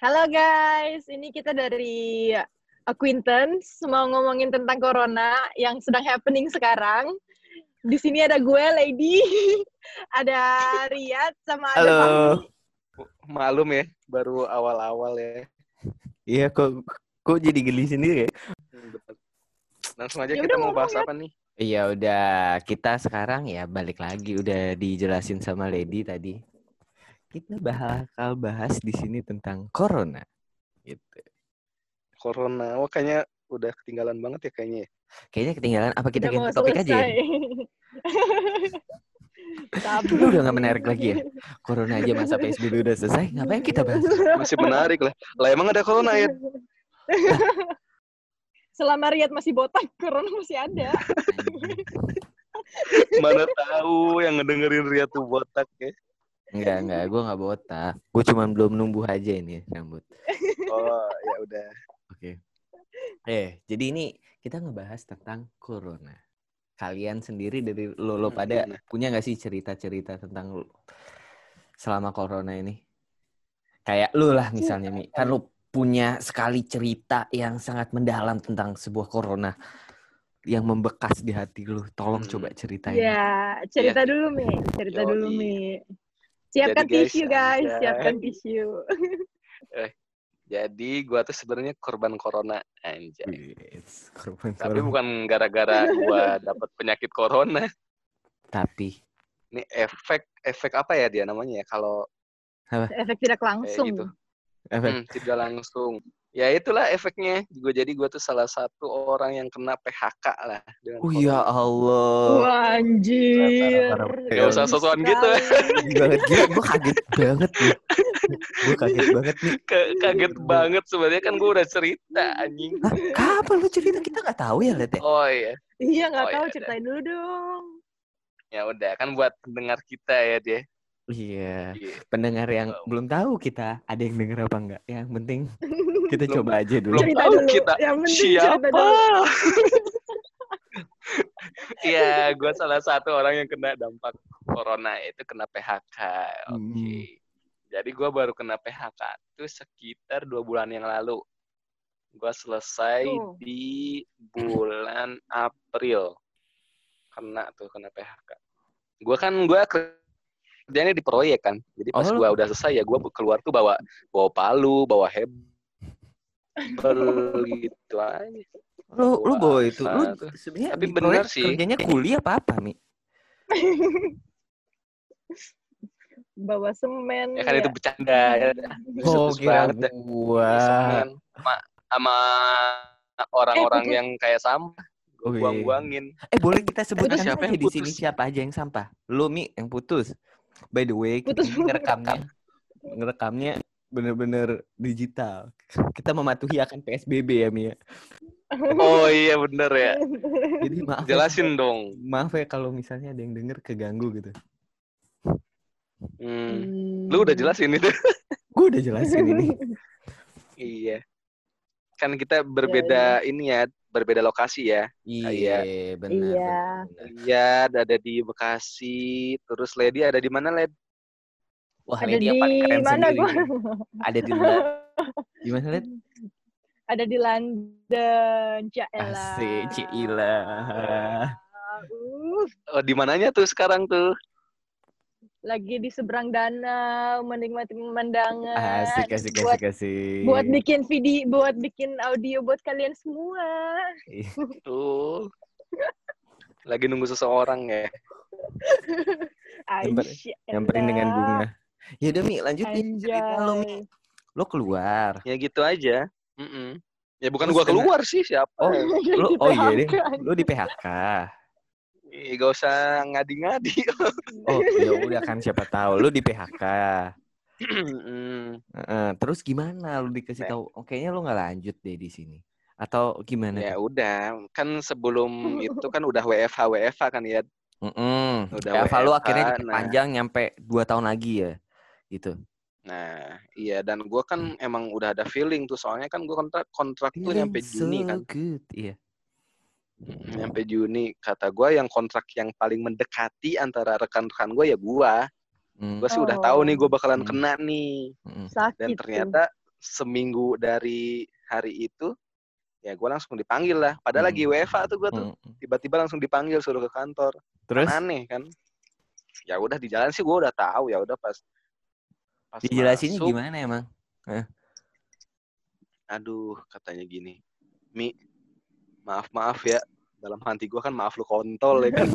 Halo guys, ini kita dari Acquaintance mau ngomongin tentang corona yang sedang happening sekarang. Di sini ada gue, Lady, ada Riyad, sama ada Halo. Fahmi. Malum ya, baru awal-awal ya. Iya kok kok jadi geli sendiri ya? Hmm. Langsung aja Ya kita udah, mau bahas ngomong ya. apa nih? Iya udah kita sekarang ya balik lagi udah dijelasin sama Lady tadi. Kita bakal bahas di sini tentang corona. Gitu. Corona. Wah kayaknya udah ketinggalan banget ya kayaknya. ya. Kayaknya ketinggalan apa kita ganti topik aja ya? Lu udah nggak menarik lagi ya? Corona aja masa PSBB udah selesai, ngapain kita bahas? Masih menarik lah. Lah emang ada corona ya? Selama Riyad masih botak, corona masih ada. Mana tahu yang ngedengerin Ria tuh botak ya. Enggak, enggak, gue nggak botak. Gue cuma belum numbuh aja ini rambut. Oh ya udah. Oke. Eh, jadi ini kita ngebahas tentang corona. Kalian sendiri dari lo, lo Hmm, pada punya nggak sih cerita-cerita tentang lo- selama corona ini? Kayak lu lah misalnya, Mi. Kan lu punya sekali cerita yang sangat mendalam tentang sebuah corona yang membekas di hati lu. Tolong Hmm. coba ceritain. Ya, cerita dulu, Mi. Cerita Yoi. dulu, Mi. Siapkan Jadi, guys, tisu, guys. Siapkan tisu. Jadi gua tuh sebenarnya korban corona anjay. Wih, korban Tapi corona. bukan gara-gara gua dapat penyakit corona. Tapi Ini efek efek apa ya dia namanya ya kalau Efek tidak langsung. gitu. efek Hmm, tidak langsung. Ya itulah efeknya. Gue jadi gue tuh salah satu orang yang kena PHK lah. Dengan Oh ya. Allah. Wah, anjir. Nggak usah sosokan gitu. sekali. banget gila gue kaget banget nih gue kaget banget nih Ka- kaget banget sebenarnya kan gue udah cerita anjing. Hah, kapan lu cerita kita nggak tahu ya Let ya? Oh iya. Iya, nggak Oh, tahu. iya, Ceritain dulu dong. Ya udah kan buat pendengar kita ya dia. Iya Iya. pendengar yang belum tahu kita ada yang denger apa enggak yang penting kita Belum- coba aja dulu belum cerita tahu dulu. kita Yang Siapa? Iya, gue salah satu orang yang kena dampak corona itu kena PHK. Oke. Hmm. Jadi gue baru kena PHK itu sekitar dua bulan yang lalu. Gue selesai Oh. di bulan April. Kena tuh kena PHK. Gue kan gue kerjanya di proyek kan. Jadi pas Oh, gue udah selesai ya gue keluar tuh bawa bawa palu, bawa hebel gitu aja. lu lu bawa itu lu sebenarnya Tapi proyek sih. kerjanya kuliah apa apa mi Bawa semen. Ya kan itu bercanda ya. oh Serius kira banget dah. gua sama sama orang-orang putus. yang kayak sampah Oh, iya. buang-buangin eh boleh kita sebutkan Siapa aja yang di sini putus? siapa aja yang sampah lu mi yang putus by the way kita Putus. ini ngerekamnya. Ngerekamnya bener-bener digital. Kita mematuhi akan psbb ya mi ya. Oh iya bener ya. Jadi maaf ya, jelasin dong. Maaf ya kalau misalnya ada yang denger keganggu gitu. Hmm. lu udah jelasin itu? Gue udah jelasin ini. Iya kan kita berbeda ini ya berbeda lokasi ya. Iya benar Iya. benar. Iya. Ada di Bekasi terus Lady ada di mana Led? Wah Ada Lady yang paling di keren mana sendiri. gua? ada di La- di mana Led? Ada di London, Jaela. asik Cila Uh, oh di mananya tuh sekarang tuh lagi di seberang danau, menikmati pemandangan. asik asik buat, asik. asik buat bikin video, buat bikin audio buat kalian semua. tuh lagi nunggu seseorang ya. Nyamperin dengan bunga. Ya udah mi lanjut nih cerita lo mi. Lo keluar. Ya gitu aja. Mm-mm. ya bukan Terus gua kena- keluar sih siapa? Oh lo oh iya deh. Lo di PHK Ih, gak usah ngadi-ngadi oh ya udah kan siapa tahu lo di PHK Mm. Terus gimana lu dikasih Nah. tahu? Oh, kayaknya lu nggak lanjut deh di sini. Atau gimana? ya tuh? udah kan sebelum itu kan udah WFH WFH kan ya Mm-mm. Udah Kayak Eva lu WFH, akhirnya nah. diperpanjang nyampe dua tahun lagi ya, gitu. nah iya dan gua kan emang udah ada feeling tuh soalnya kan gua kontrak kontrak tuh nyampe Juni so kan good. Iya. Mm, nyampe Juni kata gua yang kontrak yang paling mendekati antara rekan-rekan gua ya gua Mm, gua sih udah Oh. tahu nih gua bakalan Hmm. kena nih. Sakit dan ternyata seminggu dari hari itu ya gue langsung dipanggil lah padahal Hmm. lagi WFA tuh gue tuh Mm. tiba-tiba langsung dipanggil suruh ke kantor Terus Kan aneh kan ya udah di jalan sih gue udah tahu ya udah pas pas dijelasinnya masuk, gimana emang? aduh katanya gini mi maaf maaf ya. Dalam hati gue kan maaf lu kontol ya kan?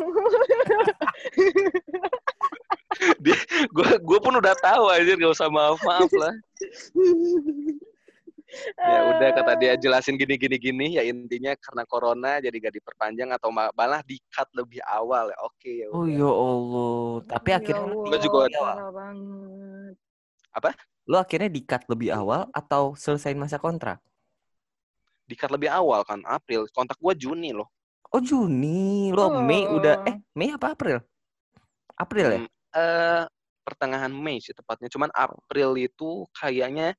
Dia gue gue pun udah tahu aja gak usah maaf maaf lah. Ya udah kata dia jelasin gini gini gini. Ya intinya karena corona jadi gak diperpanjang atau ma- malah di cut lebih awal. Ya oke ya Oh ya Allah. Tapi Ya akhirnya Allah, Gua juga- parah banget. lo akhirnya di cut lebih awal atau selesai masa kontrak? Di cut lebih awal kan April kontak gue Juni loh Oh Juni, lo Mei Oh. udah eh Mei apa April? April ya? Hmm, eh pertengahan Mei sih tepatnya cuman April itu kayaknya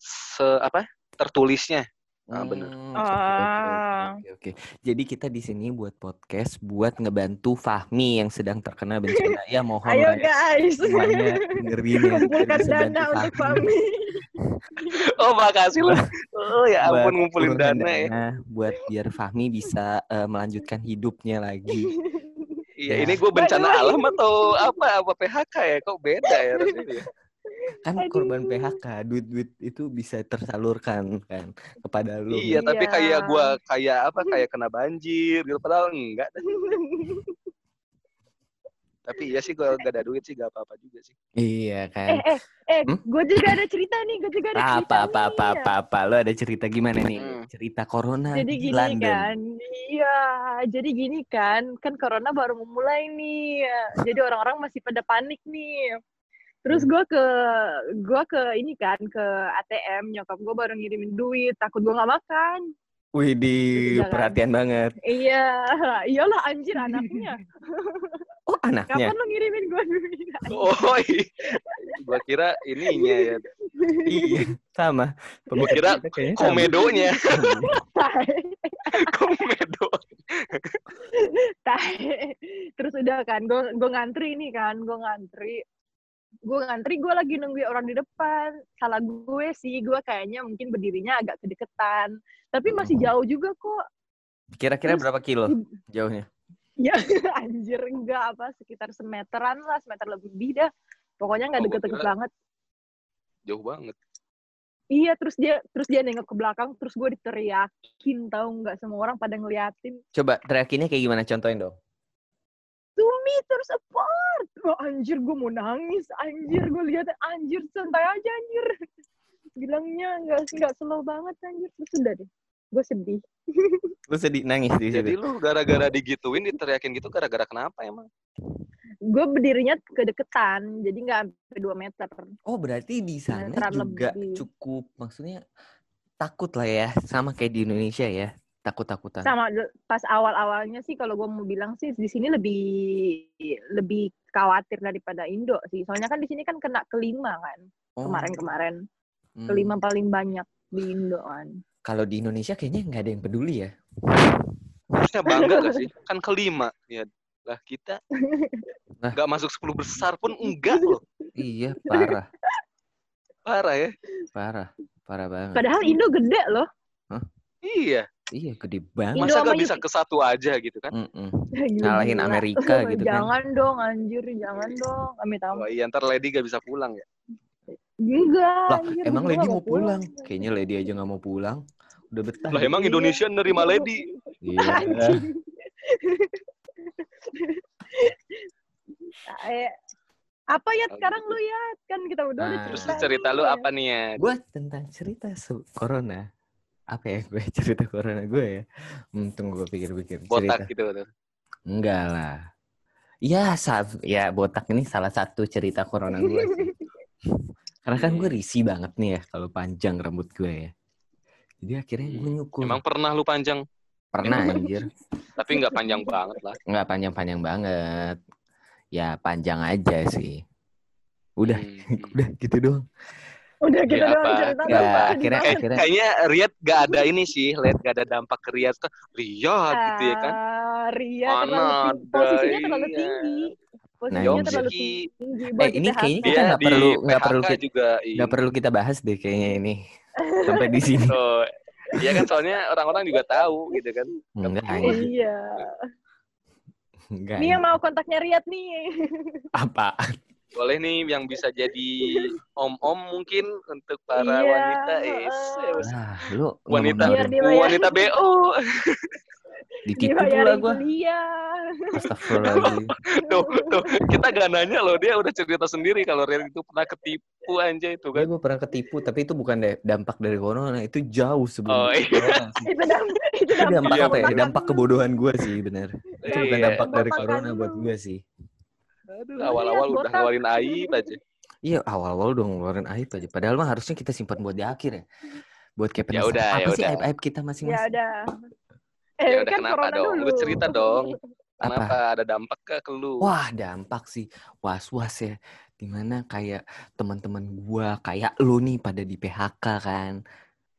se apa tertulisnya Ah, bener. Hmm, Ah. oke, oke, oke. Jadi kita di sini buat podcast buat ngebantu Fahmi yang sedang terkena bencana. Ya mohon Ayo lah guys, semuanya dengerin ya. kumpulkan dana untuk Fahmi. oh makasih loh oh ya Buat ampun ngumpulin kumpulkan dana ya buat biar Fahmi bisa eh, melanjutkan hidupnya lagi. iya Ya. ini gue bencana alam atau apa apa PHK ya kok beda ya rasanya ya? Kan Aduh. korban PHK, duit-duit itu bisa tersalurkan kan kepada lu. iya tapi Iya. kayak gue kayak apa kayak kena banjir gitu padahal enggak tapi iya sih gue gak ada duit sih gak apa-apa juga sih Iya eh kan. eh eh, Hmm? gue juga ada cerita nih, gue juga ada cerita Apa apa nih. apa apa apa lo ada cerita gimana nih? Hmm. Cerita corona Jadi di gini London. kan, iya, jadi gini kan, kan corona baru memulai nih, jadi orang-orang masih pada panik nih. Terus Hmm. gue ke, gue ke ini kan, ke ATM, nyokap gue baru ngirimin duit, takut gue nggak makan. Wih di Gitu, jangan. perhatian banget. Iya, iyalah anjir anaknya. Oh anaknya. Kapan lo ngirimin gue duit? oh gue kira ininya ya iya sama. Gua kira komedonya komedo tai. Terus udah kan, gue gue ngantri nih kan, gue ngantri. Gue ngantri, gue lagi nungguin orang di depan. Salah gue sih, gue kayaknya mungkin berdirinya agak kedeketan. Tapi masih jauh juga kok. Kira-kira Terus- berapa kilo jauhnya? Ya anjir, enggak apa, sekitar semeteran lah, semeter lebih dah. Pokoknya nggak Oh, deket-deket banget. jauh banget Iya, terus dia terus dia nengok ke belakang, terus gue diteriakin, tahu nggak semua orang pada ngeliatin. Coba teriakinnya kayak gimana? Contohin dong. Two meters apart. Wah, anjir, gue mau nangis. Anjir, gue lihat anjir, santai aja anjir. Bilangnya nggak nggak slow banget anjir. Terus udah deh, gue sedih. Lu sedih nangis di jadi situ. lu gara-gara digituin diteriakin gitu gara-gara kenapa emang Gue berdirinya kedeketan, jadi nggak sampai dua meter. Oh berarti di sana juga lebih. cukup maksudnya takut lah ya sama kayak di Indonesia ya takut-takutan. Sama pas awal-awalnya sih, kalau gue mau bilang sih di sini lebih lebih khawatir daripada Indo sih. Soalnya kan di sini kan kena kelima kan Oh, kemarin-kemarin. hmm. Kelima paling banyak di Indo kan. Kalau di Indonesia kayaknya nggak ada yang peduli ya. harusnya bangga gak sih kan kelima ya lah kita Nah. nggak masuk 10 besar pun enggak loh Iya parah, parah ya parah, parah banget. Padahal Indo gede loh. iya Iya gede banget. Masa gak bisa ke satu aja gitu kan Mm-mm. Gila. Ngalahin Amerika gitu kan. Jangan dong, anjir, jangan dong. Amit amit. Wah, iya ntar Lady gak bisa pulang ya Enggak, Lah, anjir. emang Lady mau pulang? Kayaknya Lady aja nggak mau pulang. Udah betah. lah emang Iya. Indonesia nerima Lady Iya. Eh, apa ya sekarang lu ya? Kan kita udah Nah. terus cerita cerita nih. lu apa nih ya gue tentang cerita corona. Apa ya gue cerita corona gue ya? Hmm, tunggu gue pikir-pikir. Cerita. botak gitu tuh Enggak lah. Ya, sa- ya botak ini salah satu cerita corona gue sih. Karena kan gue risih banget nih ya kalau panjang rambut gue ya. Jadi akhirnya gue nyukur. emang pernah lu panjang pernah anjir. tapi nggak panjang banget lah Enggak panjang-panjang banget. Ya panjang aja sih. Udah, Hmm. udah gitu doang. Udah gitu Ya, doang apa? cerita. Ya, akhirnya- banget. akhirnya- kayaknya Riyad gak ada ini sih lihat gak ada dampak ke Riyad kan Riyad gitu ya kan Ah, Ria Mana terlalu tinggi. Posisinya terlalu iya. tinggi. Nah, Posisinya ini- terlalu Ki- tinggi. Eh, ini kayaknya kita nggak perlu- nggak perlu kita- juga iya. Nggak perlu kita bahas deh kayaknya ini. sampai di sini. Oh, iya kan soalnya orang-orang juga tahu gitu kan. Enggak. Iya. enggak. Nih yang mau kontaknya Riyad nih. apa? Boleh nih yang bisa jadi om-om mungkin untuk para Iya, wanita is. heeh. Lah, lu Wanita wanita BO. ditipu pula gua. kuliah. Astagfirullahaladzim. Tuh, tuh, kita gak nanya loh, dia udah cerita sendiri kalau Rian itu pernah ketipu aja itu Gue kan. gue pernah ketipu, tapi itu bukan da- dampak dari corona, itu jauh sebelum Oh, iya. Itu dampak, itu dampak Iya, apa ya? dampak- Dampak kebodohan gue sih, bener. Itu bukan Iya. dampak dari Dampak corona buat gue sih. Aduh, awal-awal Lihat, udah ngeluarin aib aja. Iya, awal-awal udah ngeluarin aib aja. Padahal mah harusnya kita simpan buat di akhir ya. Buat kayak Ya penasaran. udah, apa ya sih aib-aib kita Ya masing-masing? udah. Ya Eh, udah, kan kenapa dong? dulu. Lu cerita dong. Apa? Kenapa ada dampak ke ke lu? Wah, dampak sih. Was-was ya. Di mana kayak teman-teman gua, kayak lu nih pada di PHK kan.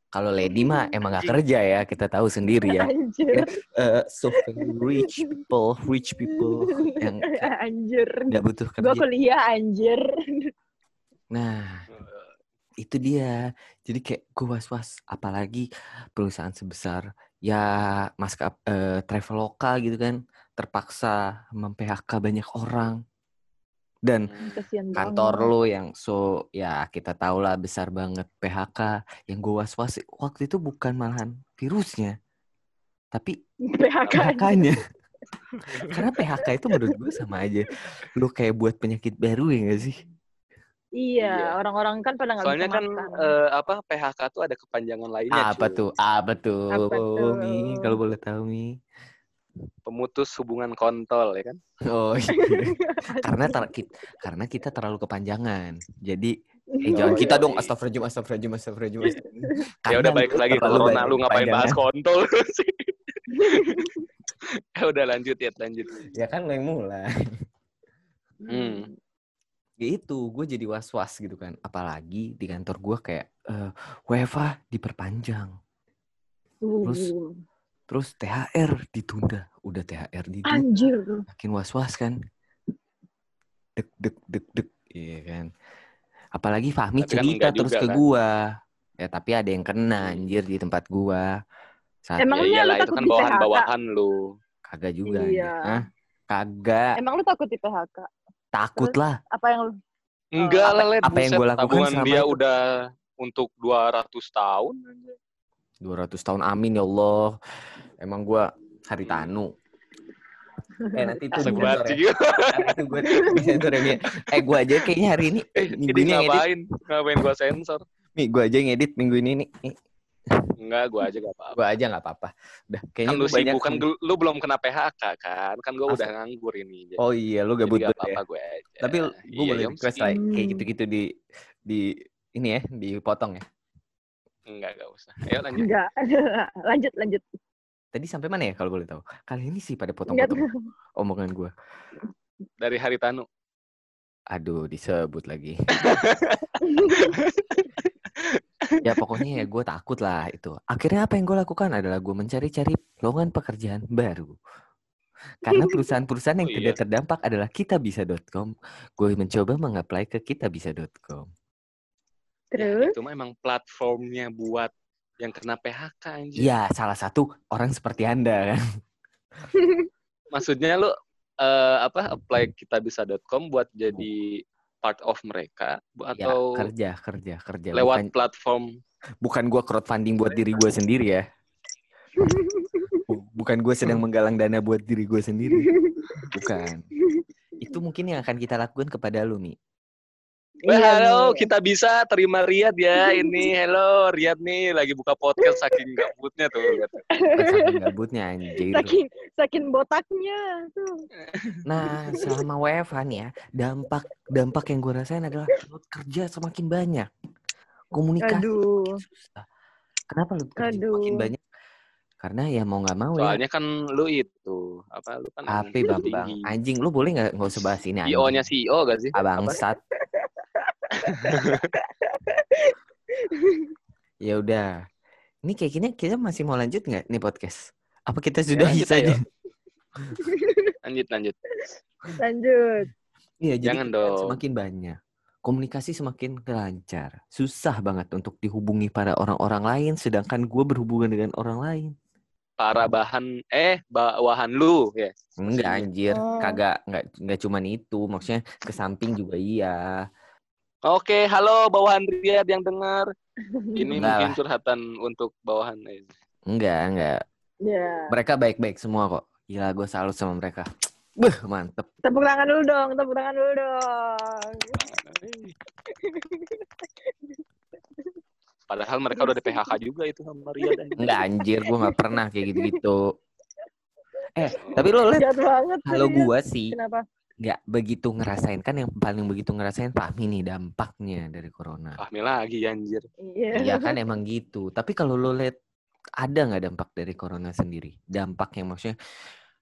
Kalau Lady mah emang gak kerja ya, kita tahu sendiri ya. Anjir. Eh, so rich people, rich people yang Anjir. nggak butuh kerja. kuliah anjir. Nah, itu dia. Jadi kayak gue was-was. Apalagi perusahaan sebesar ya maskap eh, Traveloka gitu kan terpaksa mem-PHK banyak orang. Dan Kasian kantor banget. lo yang so ya kita tahu lah besar banget PHK. Yang gue was-was waktu itu bukan malahan virusnya, tapi PHK. PHK-nya. Karena PHK itu menurut gue sama aja. Lu kayak buat penyakit baru ya gak sih? Iya, Iya. orang-orang kan pada nggak Soalnya bisa kan makan. eh, apa PHK tuh ada kepanjangan lainnya. Apa cuy. tuh? Apa tuh? Apa tuh? Mi, kalau boleh tahu Mi. Pemutus hubungan kontol ya kan. Oh iya. karena tar- ki- karena kita terlalu kepanjangan. Jadi eh jangan Oh, kita iya. dong astagfirullahaladzim astagfirullahaladzim astagfirullahaladzim. Ya udah baik lagi corona lu ngapain bahas kontol sih. ya udah lanjut ya lanjut. Ya kan lo yang mulai. Hmm. Ya itu, gue jadi was-was gitu kan. Apalagi di kantor gue kayak eh WFA diperpanjang. Terus- Uh, Terus THR ditunda. Udah THR ditunda. anjir. makin was-was kan. Dek dek dek dek, iya kan. Apalagi Fahmi Tapi kan cerita enggak terus juga, ke kan? gua. Ya tapi ada yang kena anjir di tempat gua. Saat Emang ya lu iyalah itu takut kan di bawahan-bawahan lu. kagak juga. Iya. Hah? Kagak. Emang lu takut di PHK? Takut terus- lah. Apa yang lu Enggak lah, Led. apa yang gua lakukan tabungan selama dia itu? udah untuk 200 tahun. 200 tahun amin ya Allah. Emang gua haritanu. Eh nanti itu banget ya. Nanti itu gue disensor ya Mi. Eh gua aja kayaknya hari ini Eh, minggu ini ngapain? Ngapain gua sensor? Mi, gua aja yang edit minggu ini nih. Nih, Enggak, gua aja gak apa-apa. Gua aja nggak apa-apa. Udah kayaknya Kan lu banyak kan lu belum kena PHK kan? Kan gua Asik. udah nganggur ini. Jadi, Oh iya, lu jadi gabut gak banget ya. apa-apa gue aja. Tapi gue Iya, boleh request sih. lah kayak gitu-gitu di di ini ya, dipotong ya. Enggak, enggak usah. Ayo lanjut. enggak? lanjut, lanjut. Tadi sampai mana ya kalau boleh tahu? Kali ini sih pada potong-potong omongan gue. Dari Haritanu. Aduh, disebut lagi. ya pokoknya ya gue takut lah itu. Akhirnya apa yang gue lakukan adalah gue mencari-cari lowongan pekerjaan baru. Karena perusahaan-perusahaan yang Oh, tidak iya. terdampak adalah kitabisa.com. Gue mencoba mengapply ke kitabisa.com. Terus? Itu mah emang platformnya buat yang kena PHK anjir. Iya, salah satu orang seperti Anda kan. Maksudnya lu eh, apa apply kitabisa.com buat jadi part of mereka Ya, atau kerja, kerja, kerja. lewat Bukan, platform bukan gue crowdfunding buat diri gue sendiri ya. Bu- Bukan gue sedang menggalang dana buat diri gue sendiri. Bukan. Itu mungkin yang akan kita lakukan kepada lu, Mi. Wah, Iya, halo, Mi. kita bisa terima Riyad ya. Ini hello, Riyad nih lagi buka podcast saking gabutnya tuh. Saking gabutnya anjir. Saking, saking botaknya tuh. Nah, selama WFH nih ya, dampak dampak yang gue rasain adalah load kerja semakin banyak. Komunikasi Aduh. susah. Kenapa load kerja semakin Aduh. banyak? Karena ya mau nggak mau ya. Soalnya kan lu itu apa lu kan yang Bambang. Anjing, lu boleh nggak nggak usah bahas ini anjing. CEO-nya CEO gak sih? Abang Apa? Sat. ya udah. Ini kayak gini kita masih mau lanjut nggak nih podcast? Apa kita sudah lanjut saja? Lanjut lanjut. Lanjut. Iya, jadi Jangan dong. semakin banyak. komunikasi semakin lancar. Susah banget untuk dihubungi pada orang-orang lain, sedangkan gue berhubungan dengan orang lain. Para bahan eh bawahan lu ya. Enggak anjir, Oh. kagak enggak enggak cuman itu, maksudnya ke samping juga iya. Oke, halo bawahan Riyad yang dengar. Ini Enggak mungkin lah. curhatan untuk bawahan. Enggak, enggak. Ya. Mereka baik-baik semua kok. Gila, gue salut sama mereka. Beuh, mantep. Tepuk tangan dulu dong, tepuk tangan dulu dong. Padahal mereka udah di PHK juga itu sama Riyad. Enggak anjir, gue nggak pernah kayak gitu-gitu. Eh, tapi lo liat, kalau serius. gue sih Kenapa? Nggak begitu ngerasain kan yang paling begitu ngerasain Fahmi nih dampaknya dari corona. Fahmi lagi anjir. Iya. Iya kan emang gitu. Tapi kalau lo lihat ada nggak dampak dari corona sendiri? Dampak yang maksudnya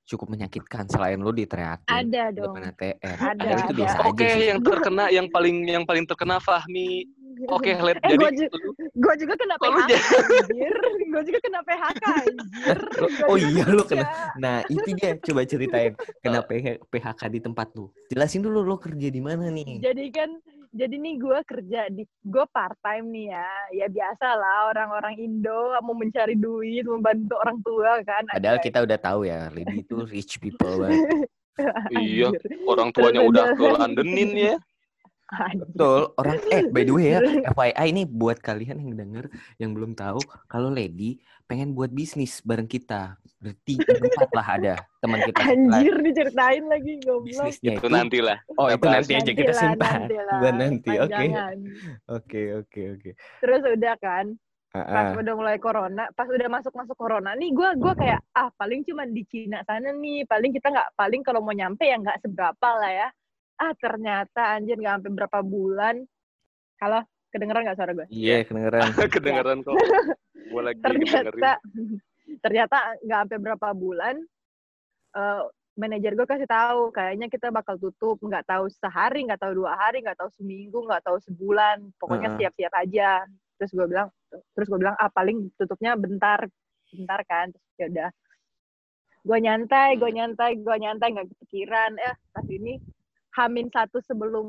cukup menyakitkan selain lo diteriakin Ada dong. depan ATM. Ada, itu ada. biasa Oke, aja sih. yang terkena yang paling yang paling terkena Fahmi. Oke, Led. Eh, Jadi gua ju- lu- Gue juga kena lu PHK, anjir. Gue juga kena PHK, anjir. Gua oh iya lo kena. Nah itu dia coba ceritain kena PH PHK di tempat lo. Jelasin dulu lo kerja di mana nih? Jadi kan, jadi nih gue kerja di, gue part time nih ya. Ya biasa lah orang-orang Indo mau mencari duit, membantu orang tua kan. Padahal kita udah tahu ya, Lady itu rich people banget. Iya, orang tuanya Terus udah ke Londonin ya. Betul, orang eh by the way ya, FYI ini buat kalian yang denger yang belum tahu kalau Lady pengen buat bisnis bareng kita. Berarti berempat lah ada teman kita. Anjir diceritain lagi goblok. Bisnisnya Itu itu. nantilah. Oh, itu nanti aja kita simpan. Buat nanti, oke. Oke, oke, oke. Terus udah kan, Ah, pas ah. udah mulai corona, pas udah masuk masuk corona nih, gue gua kayak ah paling cuman di Cina sana nih, paling kita nggak paling kalau mau nyampe ya nggak seberapa lah ya. Ah ternyata anjir nggak sampai berapa bulan. Halo, kedengeran nggak suara gue? Iya, kedengeran. Kedengeran kok. Gue lagi dengerin. Ternyata ternyata nggak sampai berapa bulan. eh manajer gue kasih tahu kayaknya kita bakal tutup nggak tahu sehari nggak tahu dua hari nggak tahu seminggu nggak tahu sebulan pokoknya siap-siap aja terus gue bilang terus gue bilang ah paling tutupnya bentar bentar kan terus ya udah gue nyantai gue nyantai gue nyantai nggak kepikiran eh pas ini hamin satu sebelum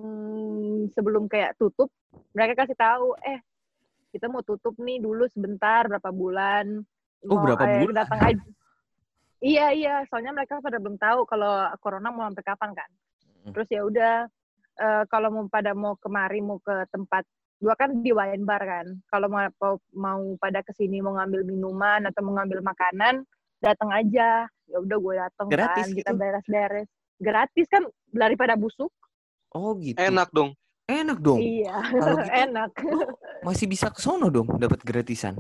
sebelum kayak tutup mereka kasih tahu eh kita mau tutup nih dulu sebentar berapa bulan? Oh, Mau berapa yang bulan? datang aja iya iya soalnya mereka pada belum tahu kalau corona mau sampai kapan kan. Terus ya udah eh, kalau mau pada mau kemari mau ke tempat gua kan di wine bar kan. Kalau mau mau pada ke sini mau ngambil minuman atau mau ngambil makanan datang aja. Ya udah gue datang kan kita gitu? beres-beres gratis kan daripada busuk Oh, gitu. Enak dong. Enak dong. iya Kalau gitu, enak Masih bisa ke sono dong dapat gratisan.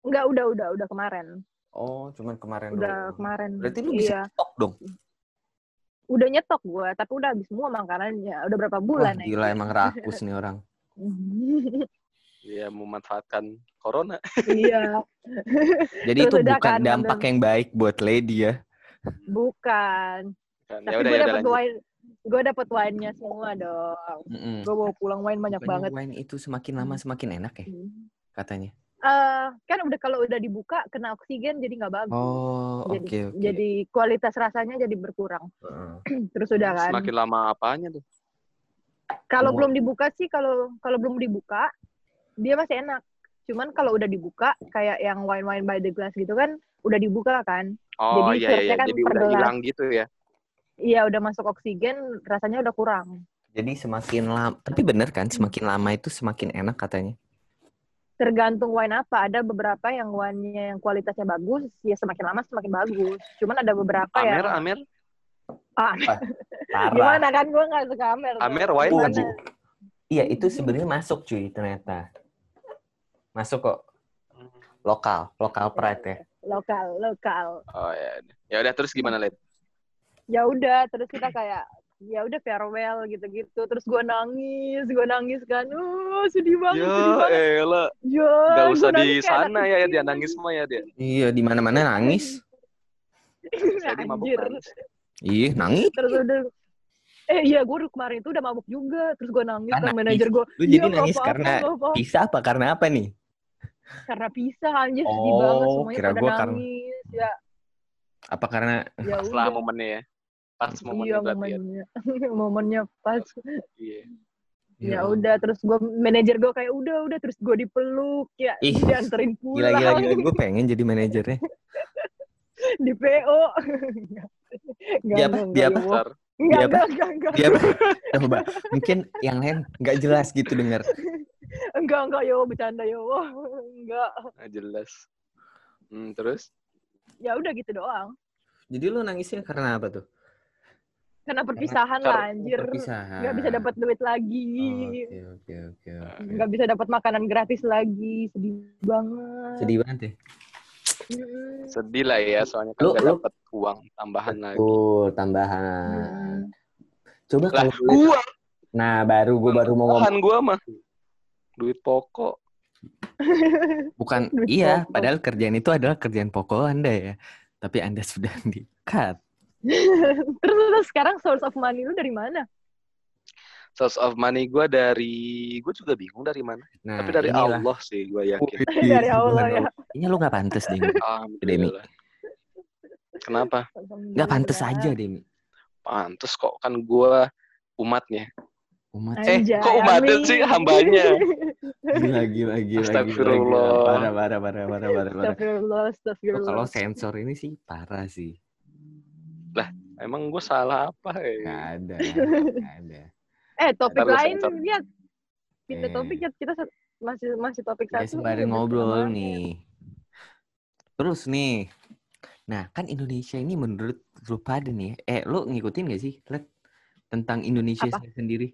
Enggak, udah, udah, udah kemarin. Oh, cuman kemarin Udah doang. kemarin. Berarti lu Iya. bisa stok dong. Udah nyetok gue, tapi udah habis semua makanannya. Udah berapa Wah, bulan ya. gila emang rakus nih orang. Iya, memanfaatkan corona. iya, Jadi Terus itu udah bukan kan, dampak yang baik buat Lady ya. bukan. Kan, Tapi ya udah gue ya udah dapet lanjut. wine, gue dapet wine-nya semua dong. Mm-mm. Gue bawa pulang wine banyak Bukannya banget. wine itu semakin lama semakin enak ya katanya. Eh, kan udah kalau udah dibuka kena oksigen jadi nggak bagus. Oh, oke jadi, oke. jadi kualitas rasanya jadi berkurang. Heeh. Terus udah kan. Semakin lama apanya tuh? Kalau belum dibuka sih, kalau kalau belum dibuka dia masih enak. Cuman kalau udah dibuka kayak yang wine wine by the glass gitu kan udah dibuka kan. Oh Jadi iya iya, virusnya kan jadi udah hilang gitu ya. Iya udah masuk oksigen rasanya udah kurang. Jadi semakin lama, tapi bener kan semakin lama itu semakin enak katanya. Tergantung wine apa. Ada beberapa yang wine-nya yang kualitasnya bagus, ya semakin lama semakin bagus. Cuman ada beberapa Amer, yang Amer, ah, Parah. gimana kan gue nggak suka Amer. Amer wine Gimana? kan? Iya, itu sebenarnya masuk cuy ternyata. Masuk kok. Lokal, lokal pride ya. Lokal, lokal. Oh ya. Ya udah terus gimana, Led? Ya udah terus kita kayak ya udah farewell gitu-gitu terus gue nangis gue nangis kan uh sedih banget sedih Ya banget elah, ya nggak gua usah di nangis sana ya, kecil dia nangis mah ya dia. Iya, di mana-mana nangis. Jadi mabuk Anjir. nangis. Iya, nangis. terus udah eh iya gue kemarin itu udah mabuk juga terus gue nangis nangis. manajer gue Lu jadi "Iya, nangis nggak karena nggak apa-apa." pisah apa karena apa nih? karena pisah anjir sedih Oh, banget semuanya kira pada gua karena- nangis ya Apa karena ya Setelah momennya ya. Pas iya momennya berarti ya. momennya momennya pas Iya. ya udah terus gue manajer gue kayak udah udah terus gue dipeluk ya Ih, dianterin Gila, pulang gila, gila. Gue pengen jadi manajernya. di PO Enggak, Dia apa? Dia apa? Enggak, Dia apa? enggak, enggak, enggak. Dia apa? Coba. Mungkin yang lain nggak jelas gitu denger. Enggak, enggak, yo, bercanda, yo. Enggak. Nggak jelas. Hmm, terus? Ya udah gitu doang. Jadi lu nangisnya karena apa tuh? Karena perpisahan lah, anjir. Perpisahan. Nggak bisa dapat duit lagi. Oh, Oke, oke, oke, oke. Nggak bisa dapat makanan gratis lagi. Sedih banget. Sedih banget ya. Mm. Sedih lah ya, soalnya kan Lu- nggak dapat uang tambahan lagi. Betul, tambahan. Mm. Coba Lah, kalau gua Nah, baru gue baru mau ngomong. gua mah duit pokok. Bukan, Duit iya, pokok. padahal kerjaan itu adalah kerjaan pokok Anda ya. Tapi Anda sudah di-cut. terus, terus sekarang source of money lu dari mana? Source of money gua dari gua juga bingung dari mana. Nah, Tapi dari inilah. Allah sih gua yakin. Dari Allah ya. Ini lu gak pantes, Demi. Alhamdulillah. Kenapa? Gak pantes aja, Demi. Pantes kok kan gua umatnya. Umat Eh, Anjay, kok umatnya amin. sih hambanya? gila, gila, gila, Astagfirullah. Parah, parah, parah, parah, parah, parah. Astagfirullah, astagfirullah. kalau sensor ini sih parah sih. Emang gua salah apa Gak ya? ada, gak ada. Eh, topik Ntar lain sensor. lihat. Pindah Eh. topik ya kita masih masih topik Ya satu. sembari ngobrol nih. Terus nih, nah kan Indonesia ini menurut lu pada nih, eh lu ngikutin gak sih, Let, tentang Indonesia Apa? sendiri?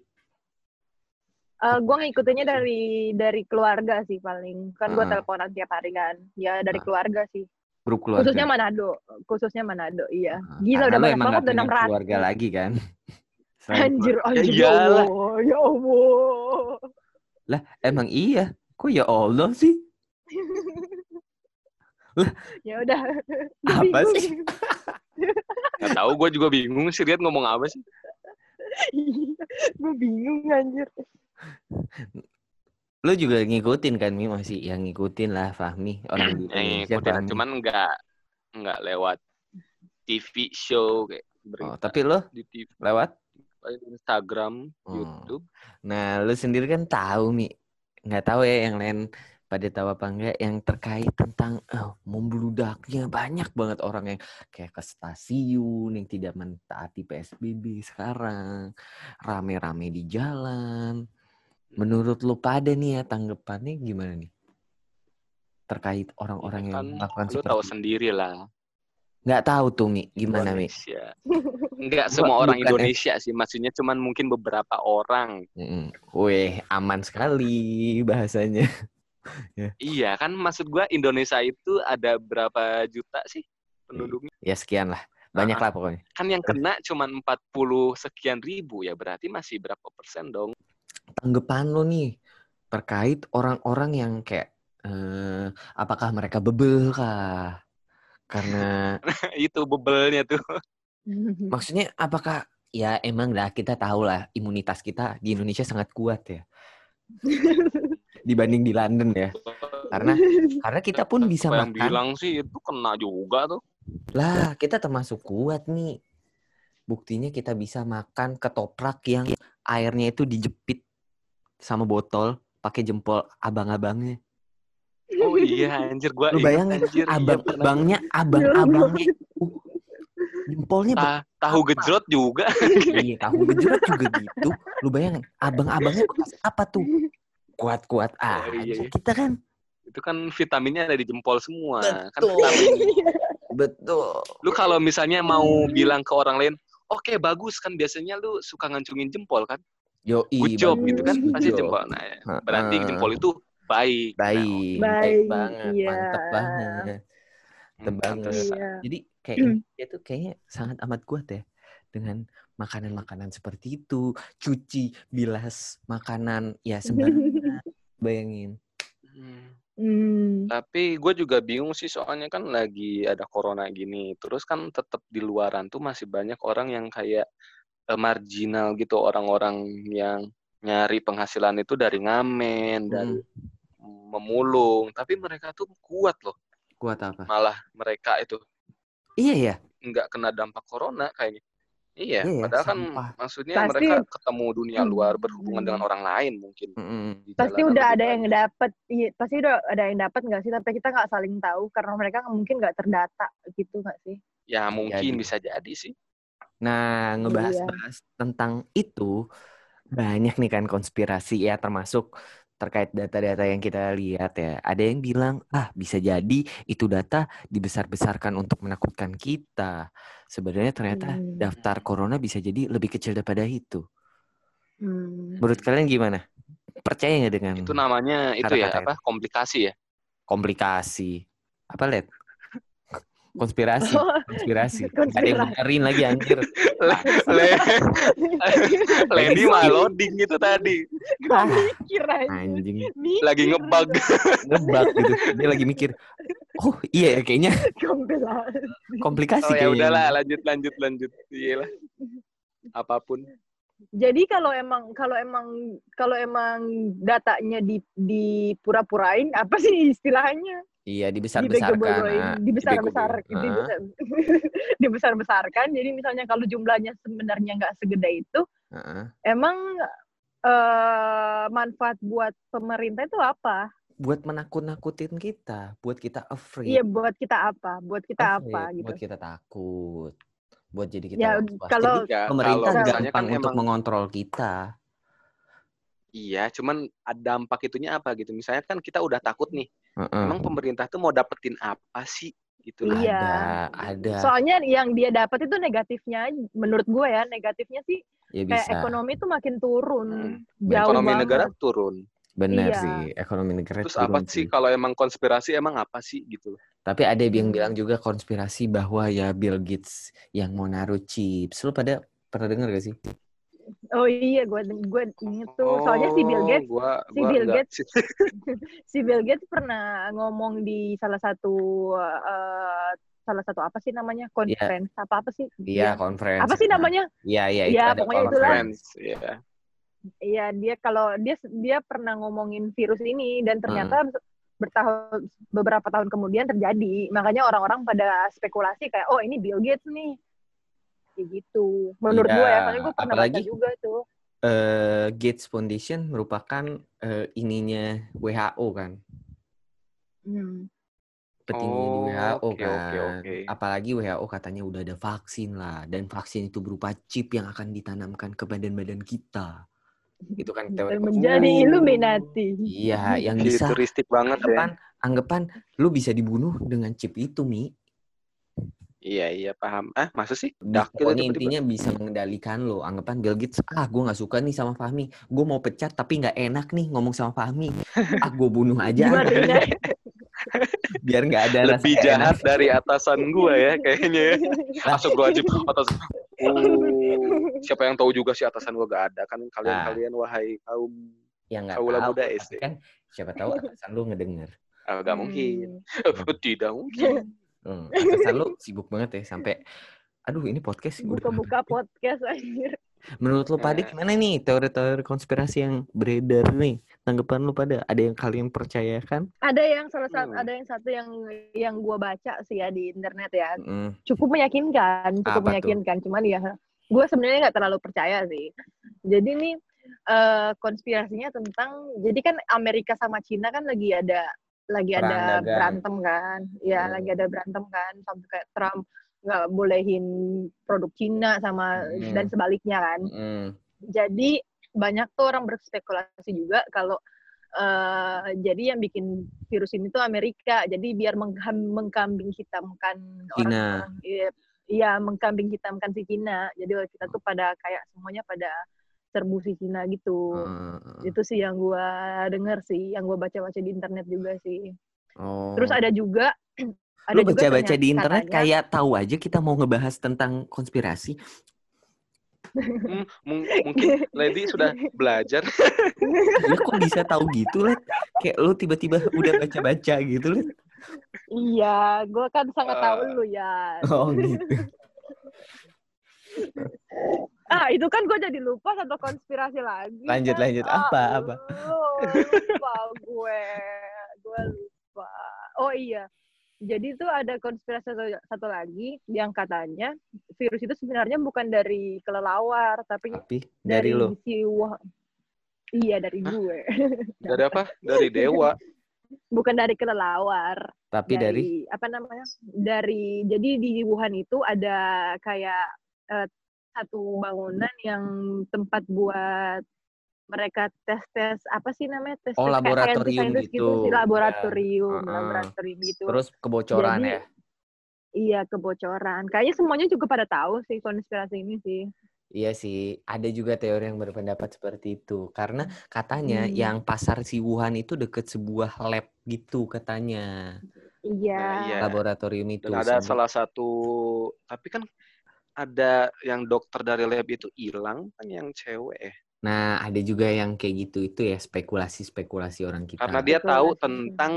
Eh, gue ngikutinnya dari dari keluarga sih paling. Kan gue Ah. teleponan tiap hari kan. Ya dari Ah. keluarga sih. Grup keluarga. Khususnya Manado. Khususnya Manado, iya. Ah, Gila karena udah banyak banget, udah punya 600. keluarga lagi kan? Anjir, anjir, ya iyalah. Allah. Ya Allah. Lah, emang iya. Kok ya Allah sih? ya udah. Apa Bingung. sih? Gak tahu gua juga bingung sih Riat ngomong apa sih. gue bingung anjir. Lu juga ngikutin kan, Mi? Masih yang ngikutin lah, Fahmi. Orang di Indonesia, ngikutin Fahmi. cuman nggak nggak lewat TV show kayak berita Oh, tapi lu di TV, lewat? Instagram, Oh. YouTube. Nah, lu sendiri kan tahu, Mi. Nggak tahu ya yang lain pada tahu apa enggak yang terkait tentang oh, membludaknya banyak banget orang yang kayak ke stasiun yang tidak mentaati PSBB sekarang rame-rame di jalan menurut lu pada nih ya tanggapannya gimana nih terkait orang-orang yang kan melakukan lu seperti tahu sendiri lah. nggak tahu tuh Mi gimana Mi Indonesia. Enggak Gua semua orang bukan. Indonesia sih, maksudnya cuman mungkin beberapa orang. Weh aman sekali bahasanya Iya kan maksud gua Indonesia itu ada berapa juta sih penduduknya? ya sekian lah banyak Ah. lah pokoknya Kan yang kena cuman 40 sekian ribu ya berarti masih berapa persen dong? Tanggapan lo nih terkait orang-orang yang kayak eh, apakah mereka bebel kah? Karena itu bebelnya tuh. maksudnya apakah ya emang lah kita tahu lah imunitas kita di Indonesia sangat kuat ya dibanding di London ya. Karena karena kita pun bisa Apa yang makan. bilang sih itu kena juga tuh. Lah, kita termasuk kuat nih. Buktinya kita bisa makan ketoprak yang airnya itu dijepit sama botol pakai jempol abang-abangnya. Oh iya anjir gua Lu bayangin anjir, iya, abang-abangnya, abang-abangnya itu jempolnya Ta- tahu gejrot juga. Iya, tahu gejrot juga gitu. Lu bayangin, abang-abangnya bekas apa tuh? Kuat-kuat Oh, aja. iya, iya. Kita kan itu kan vitaminnya ada di jempol semua. Kan Betul. vitamin. betul. Lu kalau misalnya mau bilang ke orang lain, oke bagus kan biasanya lu suka ngancungin jempol kan? Yo, Good job gitu kan pasti jempol. Nah, Heeh. berarti jempol itu baik. Nah, baik, Baik, baik banget, iya. mantep banget. hmm, banget. Iya. Jadi kayak Indonesia tuh kayaknya sangat amat kuat ya dengan makanan-makanan seperti itu, cuci, bilas makanan ya sembarangan. Bayangin. Hmm. Hmm. Tapi gue juga bingung sih soalnya kan lagi ada corona gini. Terus kan tetap di luaran tuh masih banyak orang yang kayak eh, marginal gitu orang-orang yang nyari penghasilan itu dari ngamen, dari memulung. Tapi mereka tuh kuat loh. Kuat apa? Malah mereka itu Iya ya. nggak kena dampak corona kayaknya. Iya, Iya ya, padahal kan sampah. maksudnya Pasti- mereka ketemu dunia luar berhubungan Hmm. dengan orang lain mungkin. Mm-mm. Di pasti jalanan udah lebih ada yang banyak. dapat iya pasti udah ada yang dapat nggak sih tapi kita nggak saling tahu karena mereka mungkin nggak terdata gitu nggak sih Ya mungkin Jadi. bisa jadi sih. Nah, ngebahas-bahas tentang itu banyak nih kan konspirasi ya termasuk terkait data-data yang kita lihat ya. Ada yang bilang, ah bisa jadi itu data dibesar-besarkan untuk menakutkan kita. Sebenarnya ternyata Hmm. daftar corona bisa jadi lebih kecil daripada itu. hmm. Menurut kalian gimana? Percaya nggak dengan Itu namanya itu ya apa? Komplikasi ya. komplikasi? Apa, Led? Konspirasi, konspirasi. Gak ada yang Konspirasi. benerin lagi anjir. Le- Lady mah loading gitu tadi. Mikir Anjing. Mikir. Lagi ngebug. ngebug gitu. Dia lagi mikir, oh iya ya kayaknya komplikasi Oh ya udahlah lanjut lanjut lanjut. Iyalah. Apa pun. Jadi kalau emang kalau emang kalau emang datanya di dipura-purain apa sih istilahnya? Iya dibesar-besarkan. Ah. dibesar-besar, dibego-begoin. Ah. dibesar, dibesar-besarkan. Jadi misalnya kalau jumlahnya sebenarnya nggak segede itu, Ah, ah. emang eh, manfaat buat pemerintah itu apa? Buat menakut-nakutin kita, buat kita afraid. Iya buat kita apa? Buat kita afraid, apa gitu? Buat kita takut. Buat jadi kita Ya was-was. kalau Jadi Ya, pemerintah kalau misalnya gampang kan untuk emang mengontrol kita. iya, cuman ada dampak itunya apa gitu. Misalnya kan kita udah takut nih. Heeh. Emang pemerintah tuh mau dapetin apa sih gitu loh. Iya. Ada, ada. soalnya yang dia dapat itu negatifnya, menurut gue ya negatifnya sih ya kayak bisa. ekonomi itu makin turun, Hmm. jauh Ekonomi banget. negara turun. Benar Iya. sih, ekonomi negara Terus apa turun sih kalau emang konspirasi emang apa sih gitu loh. Tapi ada yang bilang juga konspirasi bahwa ya Bill Gates yang mau naruh chips. Lu pada pernah dengar gak sih? Oh iya, gue gue inget tuh. Soalnya si Bill Oh, Gates, gua, si gua Bill enggak Gates si Bill Gates pernah ngomong di salah satu eh, salah satu apa sih namanya conference apa apa sih? Iya, Dia- conference. apa sih namanya? Iya, iya, Iya, itu pokoknya itulah. conference. Friends, ya. Iya dia kalau dia dia pernah ngomongin virus ini dan ternyata bertahun beberapa tahun kemudian terjadi. Makanya orang-orang pada spekulasi kayak oh ini Bill Gates nih. Kayak gitu. Menurut Iya, gue ya, soalnya gue pernah apalagi- baca juga tuh. Eh, Gates Foundation merupakan eh, ininya WHO kan. Hmm. Petinggi di Oh, WHO oke, kan. oke, oke. Apalagi WHO katanya udah ada vaksin lah dan vaksin itu berupa chip yang akan ditanamkan ke badan-badan kita. Itu kan teori Dan menjadi Oh. Illuminati. Iya, yang bisa Futuristik banget ya. anggapan anggapan lu bisa dibunuh dengan chip itu, Mi. Iya, iya paham. Ah, masa sih? Dak gitu Pokoknya tiba-tiba. intinya bisa mengendalikan lo. Anggapan Bill Gates, ah gue nggak suka nih sama Fahmi. Gue mau pecat tapi nggak enak nih ngomong sama Fahmi. Ah gue bunuh aja. Biar nggak ada rasa Lebih jahat enak. dari atasan gua ya kayaknya ya. Masuk gua aja atas. Oh, siapa yang tahu juga sih atasan gua gak ada kan kalian-kalian wahai kaum Yang nggak tahu. muda SD. Kan siapa tahu atasan lu ngedenger. ah, gak mungkin. Hmm. Tidak mungkin. Hmm, atasan lu sibuk banget ya sampai aduh ini podcast Buka-buka podcast anjir. menurut lu pada Eh. gimana nih teori-teori konspirasi yang beredar nih tanggapan lu pada ada yang kalian percayakan Ada yang salah satu Hmm. ada yang satu yang yang gua baca sih ya di internet ya. Hmm, cukup meyakinkan, cukup Apa tuh? meyakinkan. Cuman ya, gue sebenarnya nggak terlalu percaya sih. Jadi nih eh, konspirasinya tentang, jadi kan Amerika sama Cina kan lagi ada lagi Perang ada dagang. berantem kan, ya Hmm. lagi ada berantem kan, sampai kayak Trump nggak bolehin produk Cina sama Hmm. dan sebaliknya kan. hmm, Jadi banyak tuh orang berspekulasi juga kalau eh, jadi yang bikin virus ini tuh Amerika. Jadi biar mengkambing hitamkan Cina. orang-orang. Iya, Iya, mengkambing hitamkan si Cina. Jadi kita tuh pada kayak semuanya pada serbu si Cina gitu. hmm. Itu sih yang gua denger sih, yang gua baca-baca di internet juga sih. Oh. Terus ada juga ada lu baca-baca di internet katanya- kayak tahu aja kita mau ngebahas tentang konspirasi. Hmm, mung- mungkin Lady sudah belajar. Ya kok bisa tahu gitu, Let? Kayak lu tiba-tiba udah baca-baca gitu, Let. Iya, gua kan sangat tahu Eh. lu ya. Oh, gitu. Ah, itu kan gue jadi lupa satu konspirasi lagi. Lanjut, kan. lanjut. Ah, Apa, apa? oh, lupa gue. Gue lupa. Oh iya. Jadi tuh ada konspirasi satu, satu lagi yang katanya virus itu sebenarnya bukan dari kelelawar, tapi Tapi dari, lo. si Wuhan. Iya dari Hah? gue. Dari apa? Dari dewa. bukan dari kelelawar. Tapi dari, apa namanya? Dari jadi di Wuhan itu ada kayak eh, satu bangunan yang tempat buat mereka tes-tes apa sih namanya tes Oh, laboratorium scientist gitu. sih laboratorium Ya. Heeh. laboratorium gitu terus kebocoran Jadi, ya. iya kebocoran kayaknya semuanya juga pada tahu sih konspirasi ini sih Iya sih, ada juga teori yang berpendapat seperti itu. Karena katanya Hmm. yang pasar si Wuhan itu deket sebuah lab gitu katanya. iya Nah, iya. Laboratorium itu. Dan ada Sampai- salah satu, tapi kan ada yang dokter dari lab itu hilang kan yang cewek ya. Nah, ada juga yang kayak gitu itu ya spekulasi-spekulasi orang kita. Karena dia tahu tentang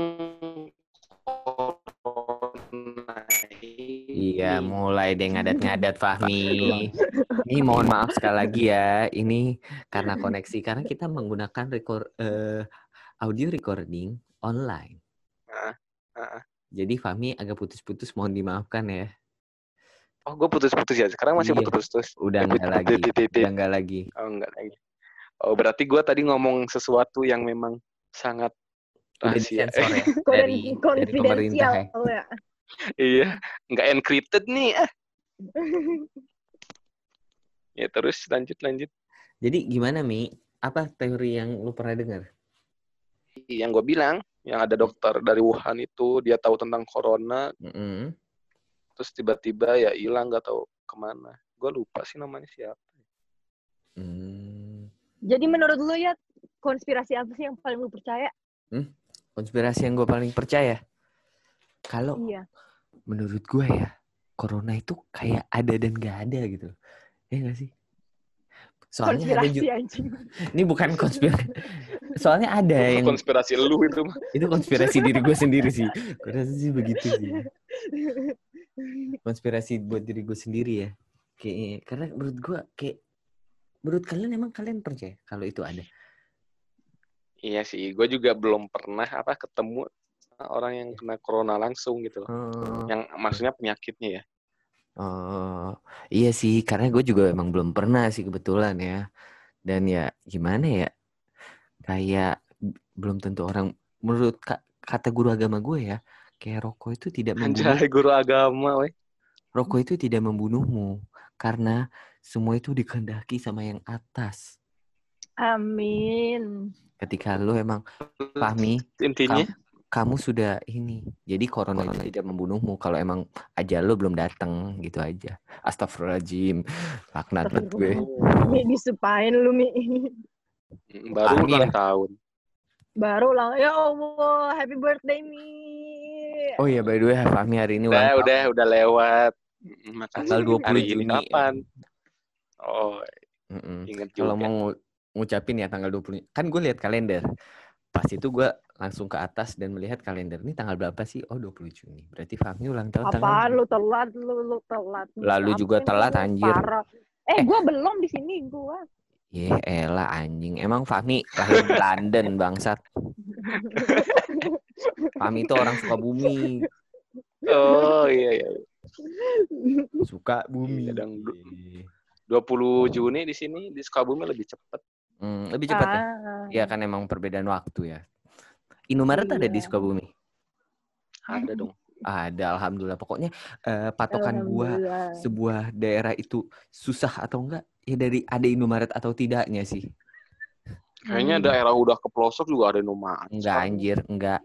Iya, mulai deh ngadat-ngadat Fahmi. Ini mohon maaf sekali lagi ya. Ini karena koneksi karena kita menggunakan record eh, audio recording online. Jadi Fahmi agak putus-putus mohon dimaafkan ya. Oh, gue putus-putus ya. Sekarang masih Iya. putus-putus. Udah Eh, enggak lagi. titit-titit. Udah enggak lagi. Oh, enggak lagi. Oh, berarti gue tadi ngomong sesuatu yang memang sangat rahasia. ya dari dari pemerintah konfidensial ya. ya. iya, nggak encrypted nih. Ah. Ya terus lanjut lanjut. Jadi gimana Mi? Apa teori yang lu pernah dengar? Yang gue bilang, yang ada dokter dari Wuhan itu dia tahu tentang corona, Mm-mm. Terus tiba-tiba ya hilang nggak tahu ke mana. Gue lupa sih namanya siapa. Hmm. jadi menurut lu ya konspirasi apa sih yang paling lu percaya Konspirasi yang gue paling percaya. Kalau iya menurut gue ya, corona itu kayak ada dan gak ada gitu. Ya gak sih? Soalnya ada konspirasi juga, anjing ini bukan konspirasi. Soalnya ada yang Konspirasi lu itu mah. itu konspirasi diri gue sendiri sih. Gue rasa sih begitu sih. Konspirasi buat diri gue sendiri ya. Kayaknya karena menurut gue kayak menurut kalian emang kalian percaya kalau itu ada? Iya sih, gue juga belum pernah apa ketemu orang yang kena corona langsung gitu loh. Oh, Yang maksudnya penyakitnya ya. oh, iya sih, karena gue juga emang belum pernah sih kebetulan ya. Dan ya gimana ya, kayak belum tentu orang menurut ka- kata guru agama gue ya, kayak rokok itu tidak membunuh, Anjay, guru agama, weh. rokok itu tidak membunuhmu karena semua itu dikehendaki sama yang atas. amin Ketika lu emang pahmi Intinya, kamu sudah ini. Jadi corona itu tidak membunuhmu kalau emang aja lu belum datang gitu aja. Astagfirullahaladzim. Laknat banget gue. Mi disupain lu Mi baru ulang ya? tahun. baru lah ya Allah happy birthday Mi Oh iya by the way Fahmi hari ini Udah, udah, tahun. udah lewat. Mm, Makasih. Tanggal 20 Hari ini Juni. kapan? Oh, inget Kalau juga. mau ngu- ngucapin ya tanggal 20. Kan gue lihat kalender. Pas itu gue langsung ke atas dan melihat kalender. Ini tanggal berapa sih? Oh 20 Juni. Berarti Fahmi ulang tahun tanggal apaan lu telat lu lu telat Lalu juga telat, anjir. Parah. eh gua belum di sini gua Ye elah anjing. Emang Fahmi lahir di London bangsat. Fahmi itu orang Sukabumi. Oh, iya, iya. Suka bumi. Iya, dong. 20 Juni di sini, di Sukabumi lebih cepet. Hmm, lebih cepat ya? ah. Iya kan emang perbedaan waktu ya. Indomaret ada di Iya. Sukabumi? Ada dong. Ada, alhamdulillah. Pokoknya eh, patokan gua sebuah daerah itu susah atau enggak ya dari ada Indomaret atau tidaknya sih. Kayaknya Hmm. daerah udah ke pelosok juga ada Indomaret. Enggak anjir, enggak.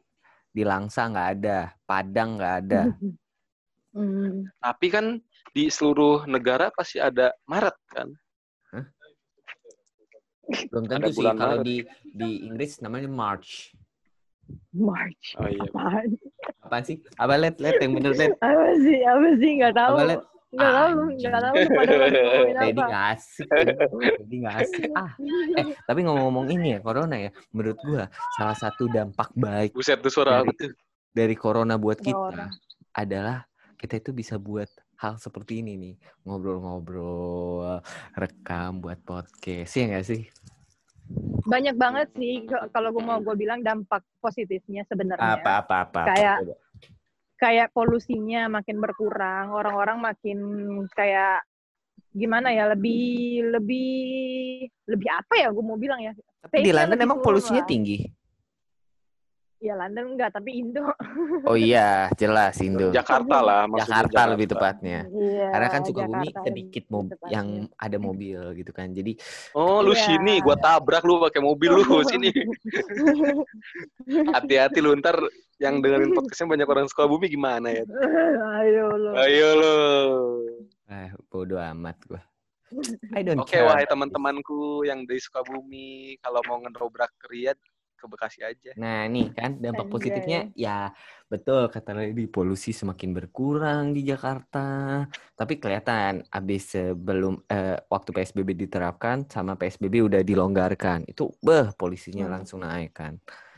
Di Langsa enggak ada, Padang enggak ada. Hmm. Tapi kan di seluruh negara pasti ada Maret kan? Belum Ada tentu sih kalau Maret. di di Inggris namanya March. March Oh iya. apaan Apa sih? Apa let let yang bener let? apa sih apa sih nggak tahu Apa let? Nggak tahu Anjing. nggak tahu lu pada lagi ngomongin Jadi apa nggak asik. Jadi nggak asik. Ah, eh tapi ngomong-ngomong ini ya corona ya, menurut gua salah satu dampak baik Buset tuh suara Dari- apa tuh? dari corona buat Corona. kita adalah kita itu bisa buat hal seperti ini nih ngobrol-ngobrol rekam buat podcast ya nggak sih banyak banget sih kalau gue mau gue bilang dampak positifnya sebenarnya apa apa apa Kayak- Coba. Kayak polusinya makin berkurang, orang-orang makin kayak gimana ya lebih lebih lebih apa ya gue mau bilang ya Tapi di London emang polusinya lah. tinggi. Ya London enggak tapi Indo Oh iya, jelas Indo. Jakarta lah maksudnya Jakarta lebih tepatnya. Iya, Karena kan Sukabumi Jakarta sedikit mob tepatnya. yang ada mobil gitu kan. Jadi Oh, lu Iya. sini, gua tabrak lu pakai mobil lu sini. Hati-hati lu ntar yang dengerin podcastnya banyak orang Sukabumi gimana ya? ayo lo Ayo lu. ah bodo amat gua. I don't Oke, care. wahai teman-temanku yang dari Sukabumi, kalau mau ngedobrak ke Riyadh, ke Bekasi aja. Nah, nih kan dampak Anjay. positifnya ya betul kata Lady polusi semakin berkurang di Jakarta. Tapi kelihatan abis sebelum eh, waktu PSBB diterapkan sama PSBB udah dilonggarkan. Itu beh polisinya Hmm. langsung naik kan.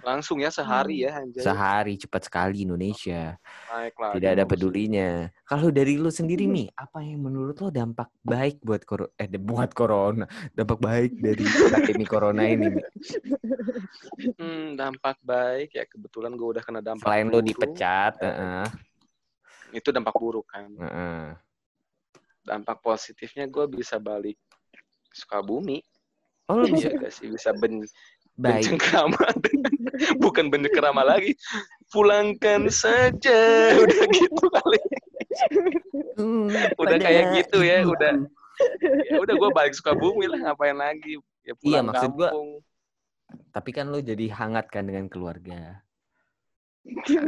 Langsung ya sehari ya, anjay. Sehari cepat sekali Indonesia. Naik lagi. Tidak ada pedulinya. Kalau dari lu sendiri nih, apa yang menurut lo dampak baik buat koro eh buat corona, dampak baik dari pandemi corona ini? Hmm, dampak baik ya kebetulan gue udah kena dampak Selain lo dipecat, heeh, Itu dampak buruk kan. heeh. Dampak positifnya gue bisa balik Sukabumi. Oh, lo bisa Iya gak sih bisa ben baik. bencengkrama bukan bencengkrama lagi. Pulangkan saja. Udah gitu kali. Hmm, udah pada kayak gitu ya ibu. udah. Ya udah gue balik Sukabumi lah. Ngapain lagi? Ya Iya, pulang maksud gua- kampung. Tapi kan lo jadi hangat kan dengan keluarga. Ya,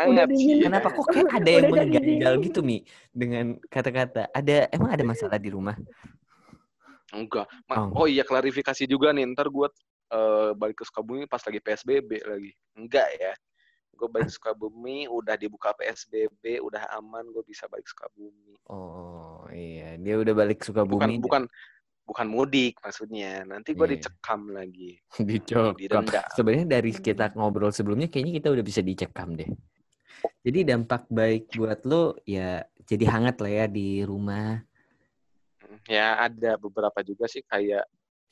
hangat sih dingin. Kenapa? Kok kayak ada yang mengganjal gitu mi? Dengan kata-kata? Ada emang ada masalah di rumah? enggak. Ma- Oh. oh iya klarifikasi juga nih. Ntar gue eh, balik ke Sukabumi pas lagi PSBB lagi enggak ya gue balik ke Sukabumi udah dibuka PSBB udah aman gue bisa balik Sukabumi Oh iya, dia udah balik bukan Sukabumi. bukan bukan mudik maksudnya nanti gue Iya. dicekam lagi dicekam. Sebenarnya dari Hmm. kita ngobrol sebelumnya kayaknya kita udah bisa dicekam deh. Jadi dampak baik buat lo ya jadi hangat lah ya di rumah. ya ada beberapa juga sih kayak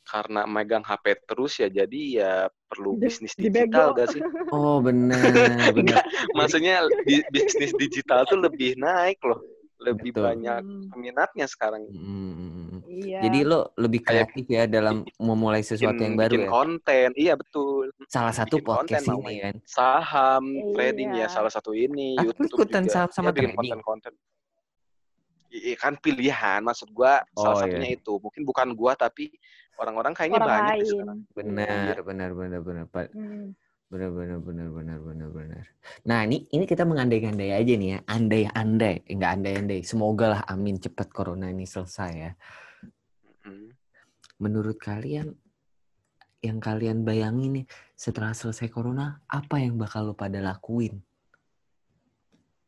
karena megang HP terus ya jadi ya perlu Di- bisnis digital gak sih Oh benar, benar. maksudnya di- bisnis digital tuh lebih naik loh lebih Betul. banyak Hmm, peminatnya sekarang Hmm. iya Jadi lo lebih kreatif ya dalam memulai sesuatu bikin, yang baru bikin ya. konten iya betul Salah satu bikin konten podcast ini namanya. kan. saham Iya. trading ya salah satu ini Ah, lu YouTube ikutan juga saham sama ya, bikin trading? konten-konten Iya kan pilihan maksud gua salah Oh, satunya itu mungkin bukan gua tapi orang-orang kayaknya orang banyak ya lain sekarang Benar, benar, benar, benar, Pak. Hmm. Benar, benar, benar, benar, benar, benar. Nah, ini ini kita mengandai-andai aja nih ya. Andai-andai, enggak andai-andai. Semoga lah amin cepat corona ini selesai ya. Menurut kalian yang kalian bayangin nih setelah selesai corona, apa yang bakal lo pada lakuin?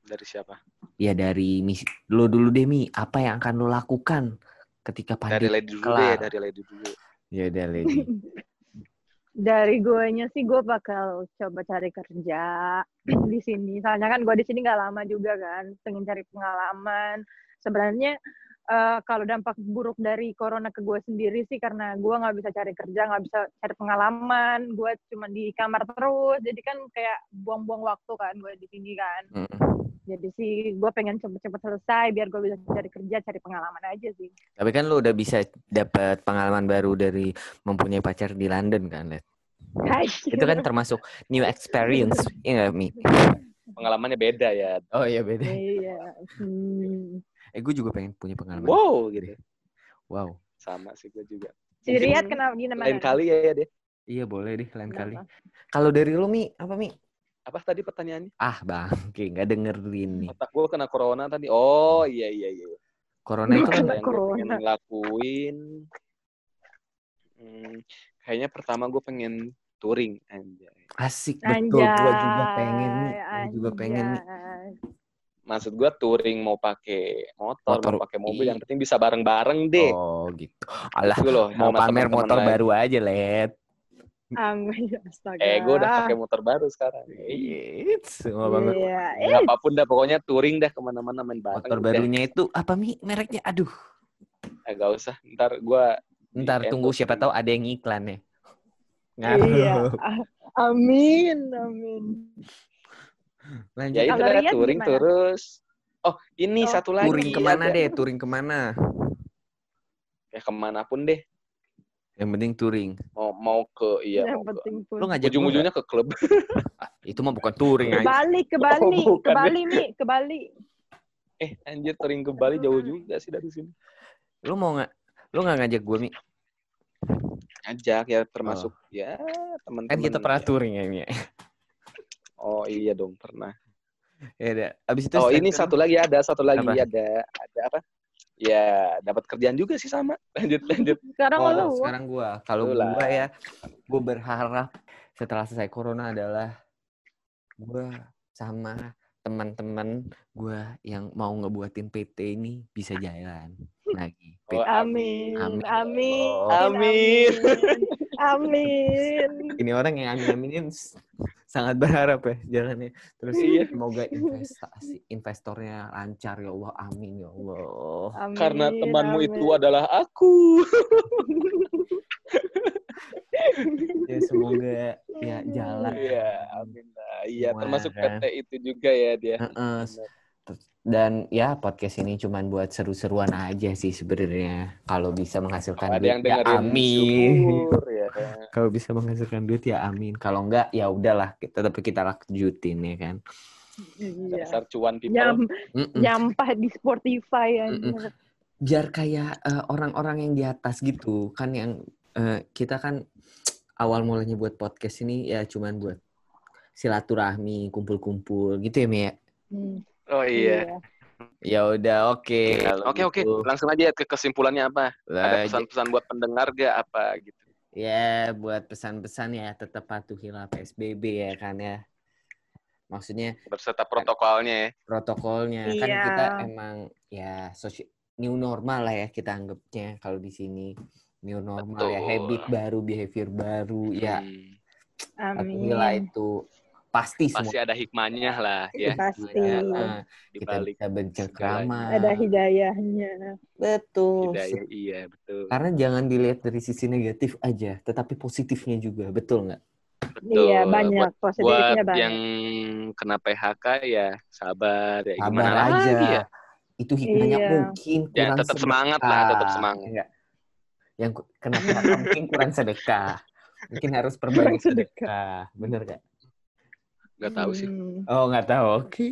dari siapa Ya dari mis lo dulu deh Mi, apa yang akan lo lakukan ketika dari pandemi lady dulu kelar? dari lady dulu Ya udah Lady. dari guanya sih gue bakal coba cari kerja di sini. Soalnya kan gue di sini nggak lama juga kan, pengen cari pengalaman. Sebenarnya eh, kalau dampak buruk dari corona ke gue sendiri sih karena gue nggak bisa cari kerja, nggak bisa cari pengalaman. Gue cuma di kamar terus, jadi kan kayak buang-buang waktu kan gue di sini kan. Mm. Jadi sih gue pengen cepet-cepet selesai biar gue bisa cari kerja, cari pengalaman aja sih. Tapi kan lo udah bisa dapat pengalaman baru dari mempunyai pacar di London kan, Let? Hai. Itu kan termasuk new experience, ya nggak Mi? pengalamannya beda ya Oh iya beda. Iya. Hmm. Eh gue juga pengen punya pengalaman. wow gitu Wow. sama sih gue juga Riyad kenapa gimana? lain kali ya, ya deh Iya boleh deh lain kali. Kalau dari lo Mi, apa Mi? Apa tadi pertanyaannya Ah bang, nggak dengerin nih. otak gue kena corona tadi oh iya iya iya Corona itu kan Kena yang gue pengen corona. lakuin hmm, kayaknya pertama gue pengen touring anjay asik betul. Gue juga pengen nih. Gue juga pengen nih. maksud gue touring mau pakai motor, Motor, mau pakai mobil yang penting bisa bareng-bareng deh Oh gitu. Alah, Gitu loh, mau pamer motor lain. baru aja, Let. Amin, astaga. eh gue udah pakai motor baru sekarang Iya, semua banget. Iya, Ya, apa pun dah pokoknya touring dah ke mana-mana main bareng Motor udah. barunya itu apa Mi? Mereknya? Aduh. eh, gak usah ntar gue Ntar tunggu siapa tahu ada yang iklan ya. iya. Ah, Amin, amin. Lanjut. Ya itu touring gimana? terus. Oh, ini Oh, satu lagi. touring ke mana ada. deh? Touring ke mana? Ya ke mana pun deh. Yang penting touring. Mau mau ke iya yang mau ke penting pun. Lu ngajak gua ujung-ujungnya ke klub. nggak? Itu mah bukan touring ke. Bali, ke Bali, Oh, ke. Bali nih, ke Bali. eh, anjir touring ke Bali jauh juga sih dari sini. Lu mau nggak? Lu nggak ngajak gue Mi? Ngajak ya termasuk ya teman-teman. Kan kita pernah ya. touring ya Mi. Oh iya dong pernah. Ya udah. Abis itu Oh ini satu lagi ada satu lagi Apa? ada ada apa? Ya dapat kerjaan juga sih sama. Lanjut lanjut. Sekarang Oh, lu. sekarang gua. Kalau gua ya, gua berharap setelah selesai corona adalah gua sama teman-teman gua yang mau ngebuatin PT ini bisa jalan lagi. Oh, Amin. Amin. Amin. Oh. Amin. Amin. Ini orang yang amin aminin sangat berharap ya jalannya. Terus Iya. semoga investasi investornya lancar ya Allah. Amin ya Allah. Amin. Karena temanmu amin. itu adalah aku. Ya semoga ya jalan. Iya, amin lah. Iya, termasuk. PT itu juga ya dia. Heeh. Dan ya podcast ini cuman buat seru-seruan aja sih sebenarnya. Kalau bisa menghasilkan Ada duit yang ya amin. syukur ya. Kalau bisa menghasilkan duit ya amin. Kalau enggak ya udahlah, kita tapi kita lanjutin ya kan. Iya. Dasar cuan people. Nyam, Mm-mm. nyampah di Spotify. Mm-mm. Biar kayak eh, orang-orang yang di atas gitu kan yang eh, kita kan awal mulanya buat podcast ini ya cuman buat silaturahmi, kumpul-kumpul gitu ya Mi ya. Hmm, Oh iya. Ya udah oke. Oke oke, gitu. langsung aja ke kesimpulannya apa? Ada Lah, pesan-pesan buat pendengar gak apa gitu? Ya, buat pesan-pesan ya tetap patuhilah PSBB ya kan ya. Maksudnya Berserta protokolnya ya. protokolnya kan Iya. kita emang ya soci- new normal lah ya kita anggapnya kalau di sini new normal ya Betul. habit baru behavior baru ya Hmm, patuhilah Amin. itu pasti semua pasti ada hikmahnya lah ya Pasti. nah, di kita balik bisa bercengkrama Ada hidayahnya. betul hidayah. Iya betul. karena jangan dilihat dari sisi negatif aja tetapi positifnya juga betul nggak Betul. Iya, banyak Buat, positifnya buat banyak. yang kena PHK ya sabar ya. sabar Gimana aja lagi ya? itu hikmahnya Iya. mungkin Ya, kurang tetap semangat lah, tetap semangat. Enggak. yang ku- kena PHK mungkin kurang sedekah mungkin harus sedekah. sedekah bener gak Gak tahu sih. Hmm. oh nggak tahu oke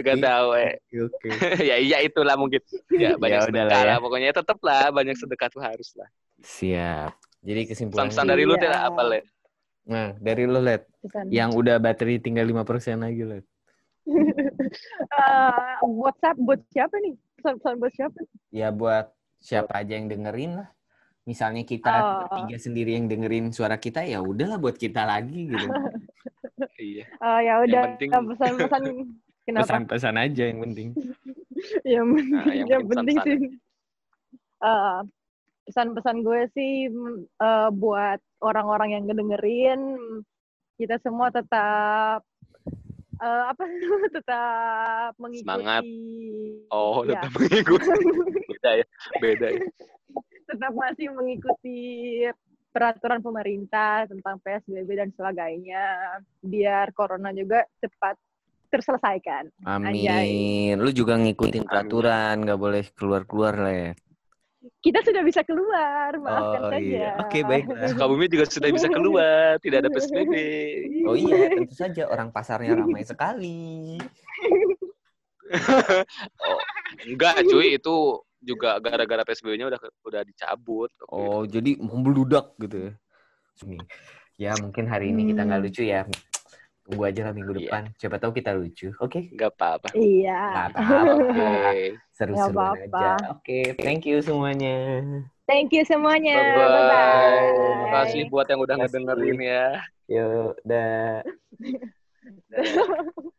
Gak tahu eh. oke ya iya itulah mungkin. Ya banyak Ya sedekah udahlah lah. ya. Pokoknya tetap lah banyak sedekah tuh harus lah. siap jadi kesimpulannya Pesan-pesan dari lu Iya. deh apa le? nah dari lu let Pesan. yang udah baterai tinggal 5% lagi let Eh, WhatsApp buat siapa nih? Pesan-pesan buat siapa? ya buat siapa aja yang dengerin lah misalnya kita Oh. tiga sendiri yang dengerin suara kita ya udahlah buat kita lagi gitu Iya. Oh ya udah penting- pesan-pesan kenapa? pesan-pesan aja yang penting yang, Nah, yang yang penting penting sih Eh, pesan-pesan gue sih eh, buat orang-orang yang ngedengerin kita semua tetap eh, apa tetap mengikuti Semangat. Oh, ya, tetap mengikuti. Beda ya. Beda ya. tetap masih mengikuti peraturan pemerintah tentang PSBB dan sebagainya biar corona juga cepat terselesaikan. Amin. Lu juga ngikutin peraturan, nggak boleh keluar-keluar lah ya. Kita sudah bisa keluar, maafkan Oh saja. iya. Oke, baiklah. Sukabumi juga sudah bisa keluar, tidak ada PSBB. Oh iya, tentu saja orang pasarnya ramai sekali. Oh, enggak cuy, itu juga gara-gara PSBB-nya udah udah dicabut. Oh, jadi membludak gitu ya. Ya, mungkin hari ini kita nggak Hmm. lucu ya. Tunggu aja lah minggu Iya. depan. Siapa tahu kita lucu. Oke. Enggak apa-apa. Iya. Nggak apa-apa. Oke. Seru-seruan aja. Oke, thank you semuanya. Thank you semuanya. Bye-bye. Bye-bye. Terima kasih buat yang udah Terima ngedengerin ya. Yuk, dah. Dah.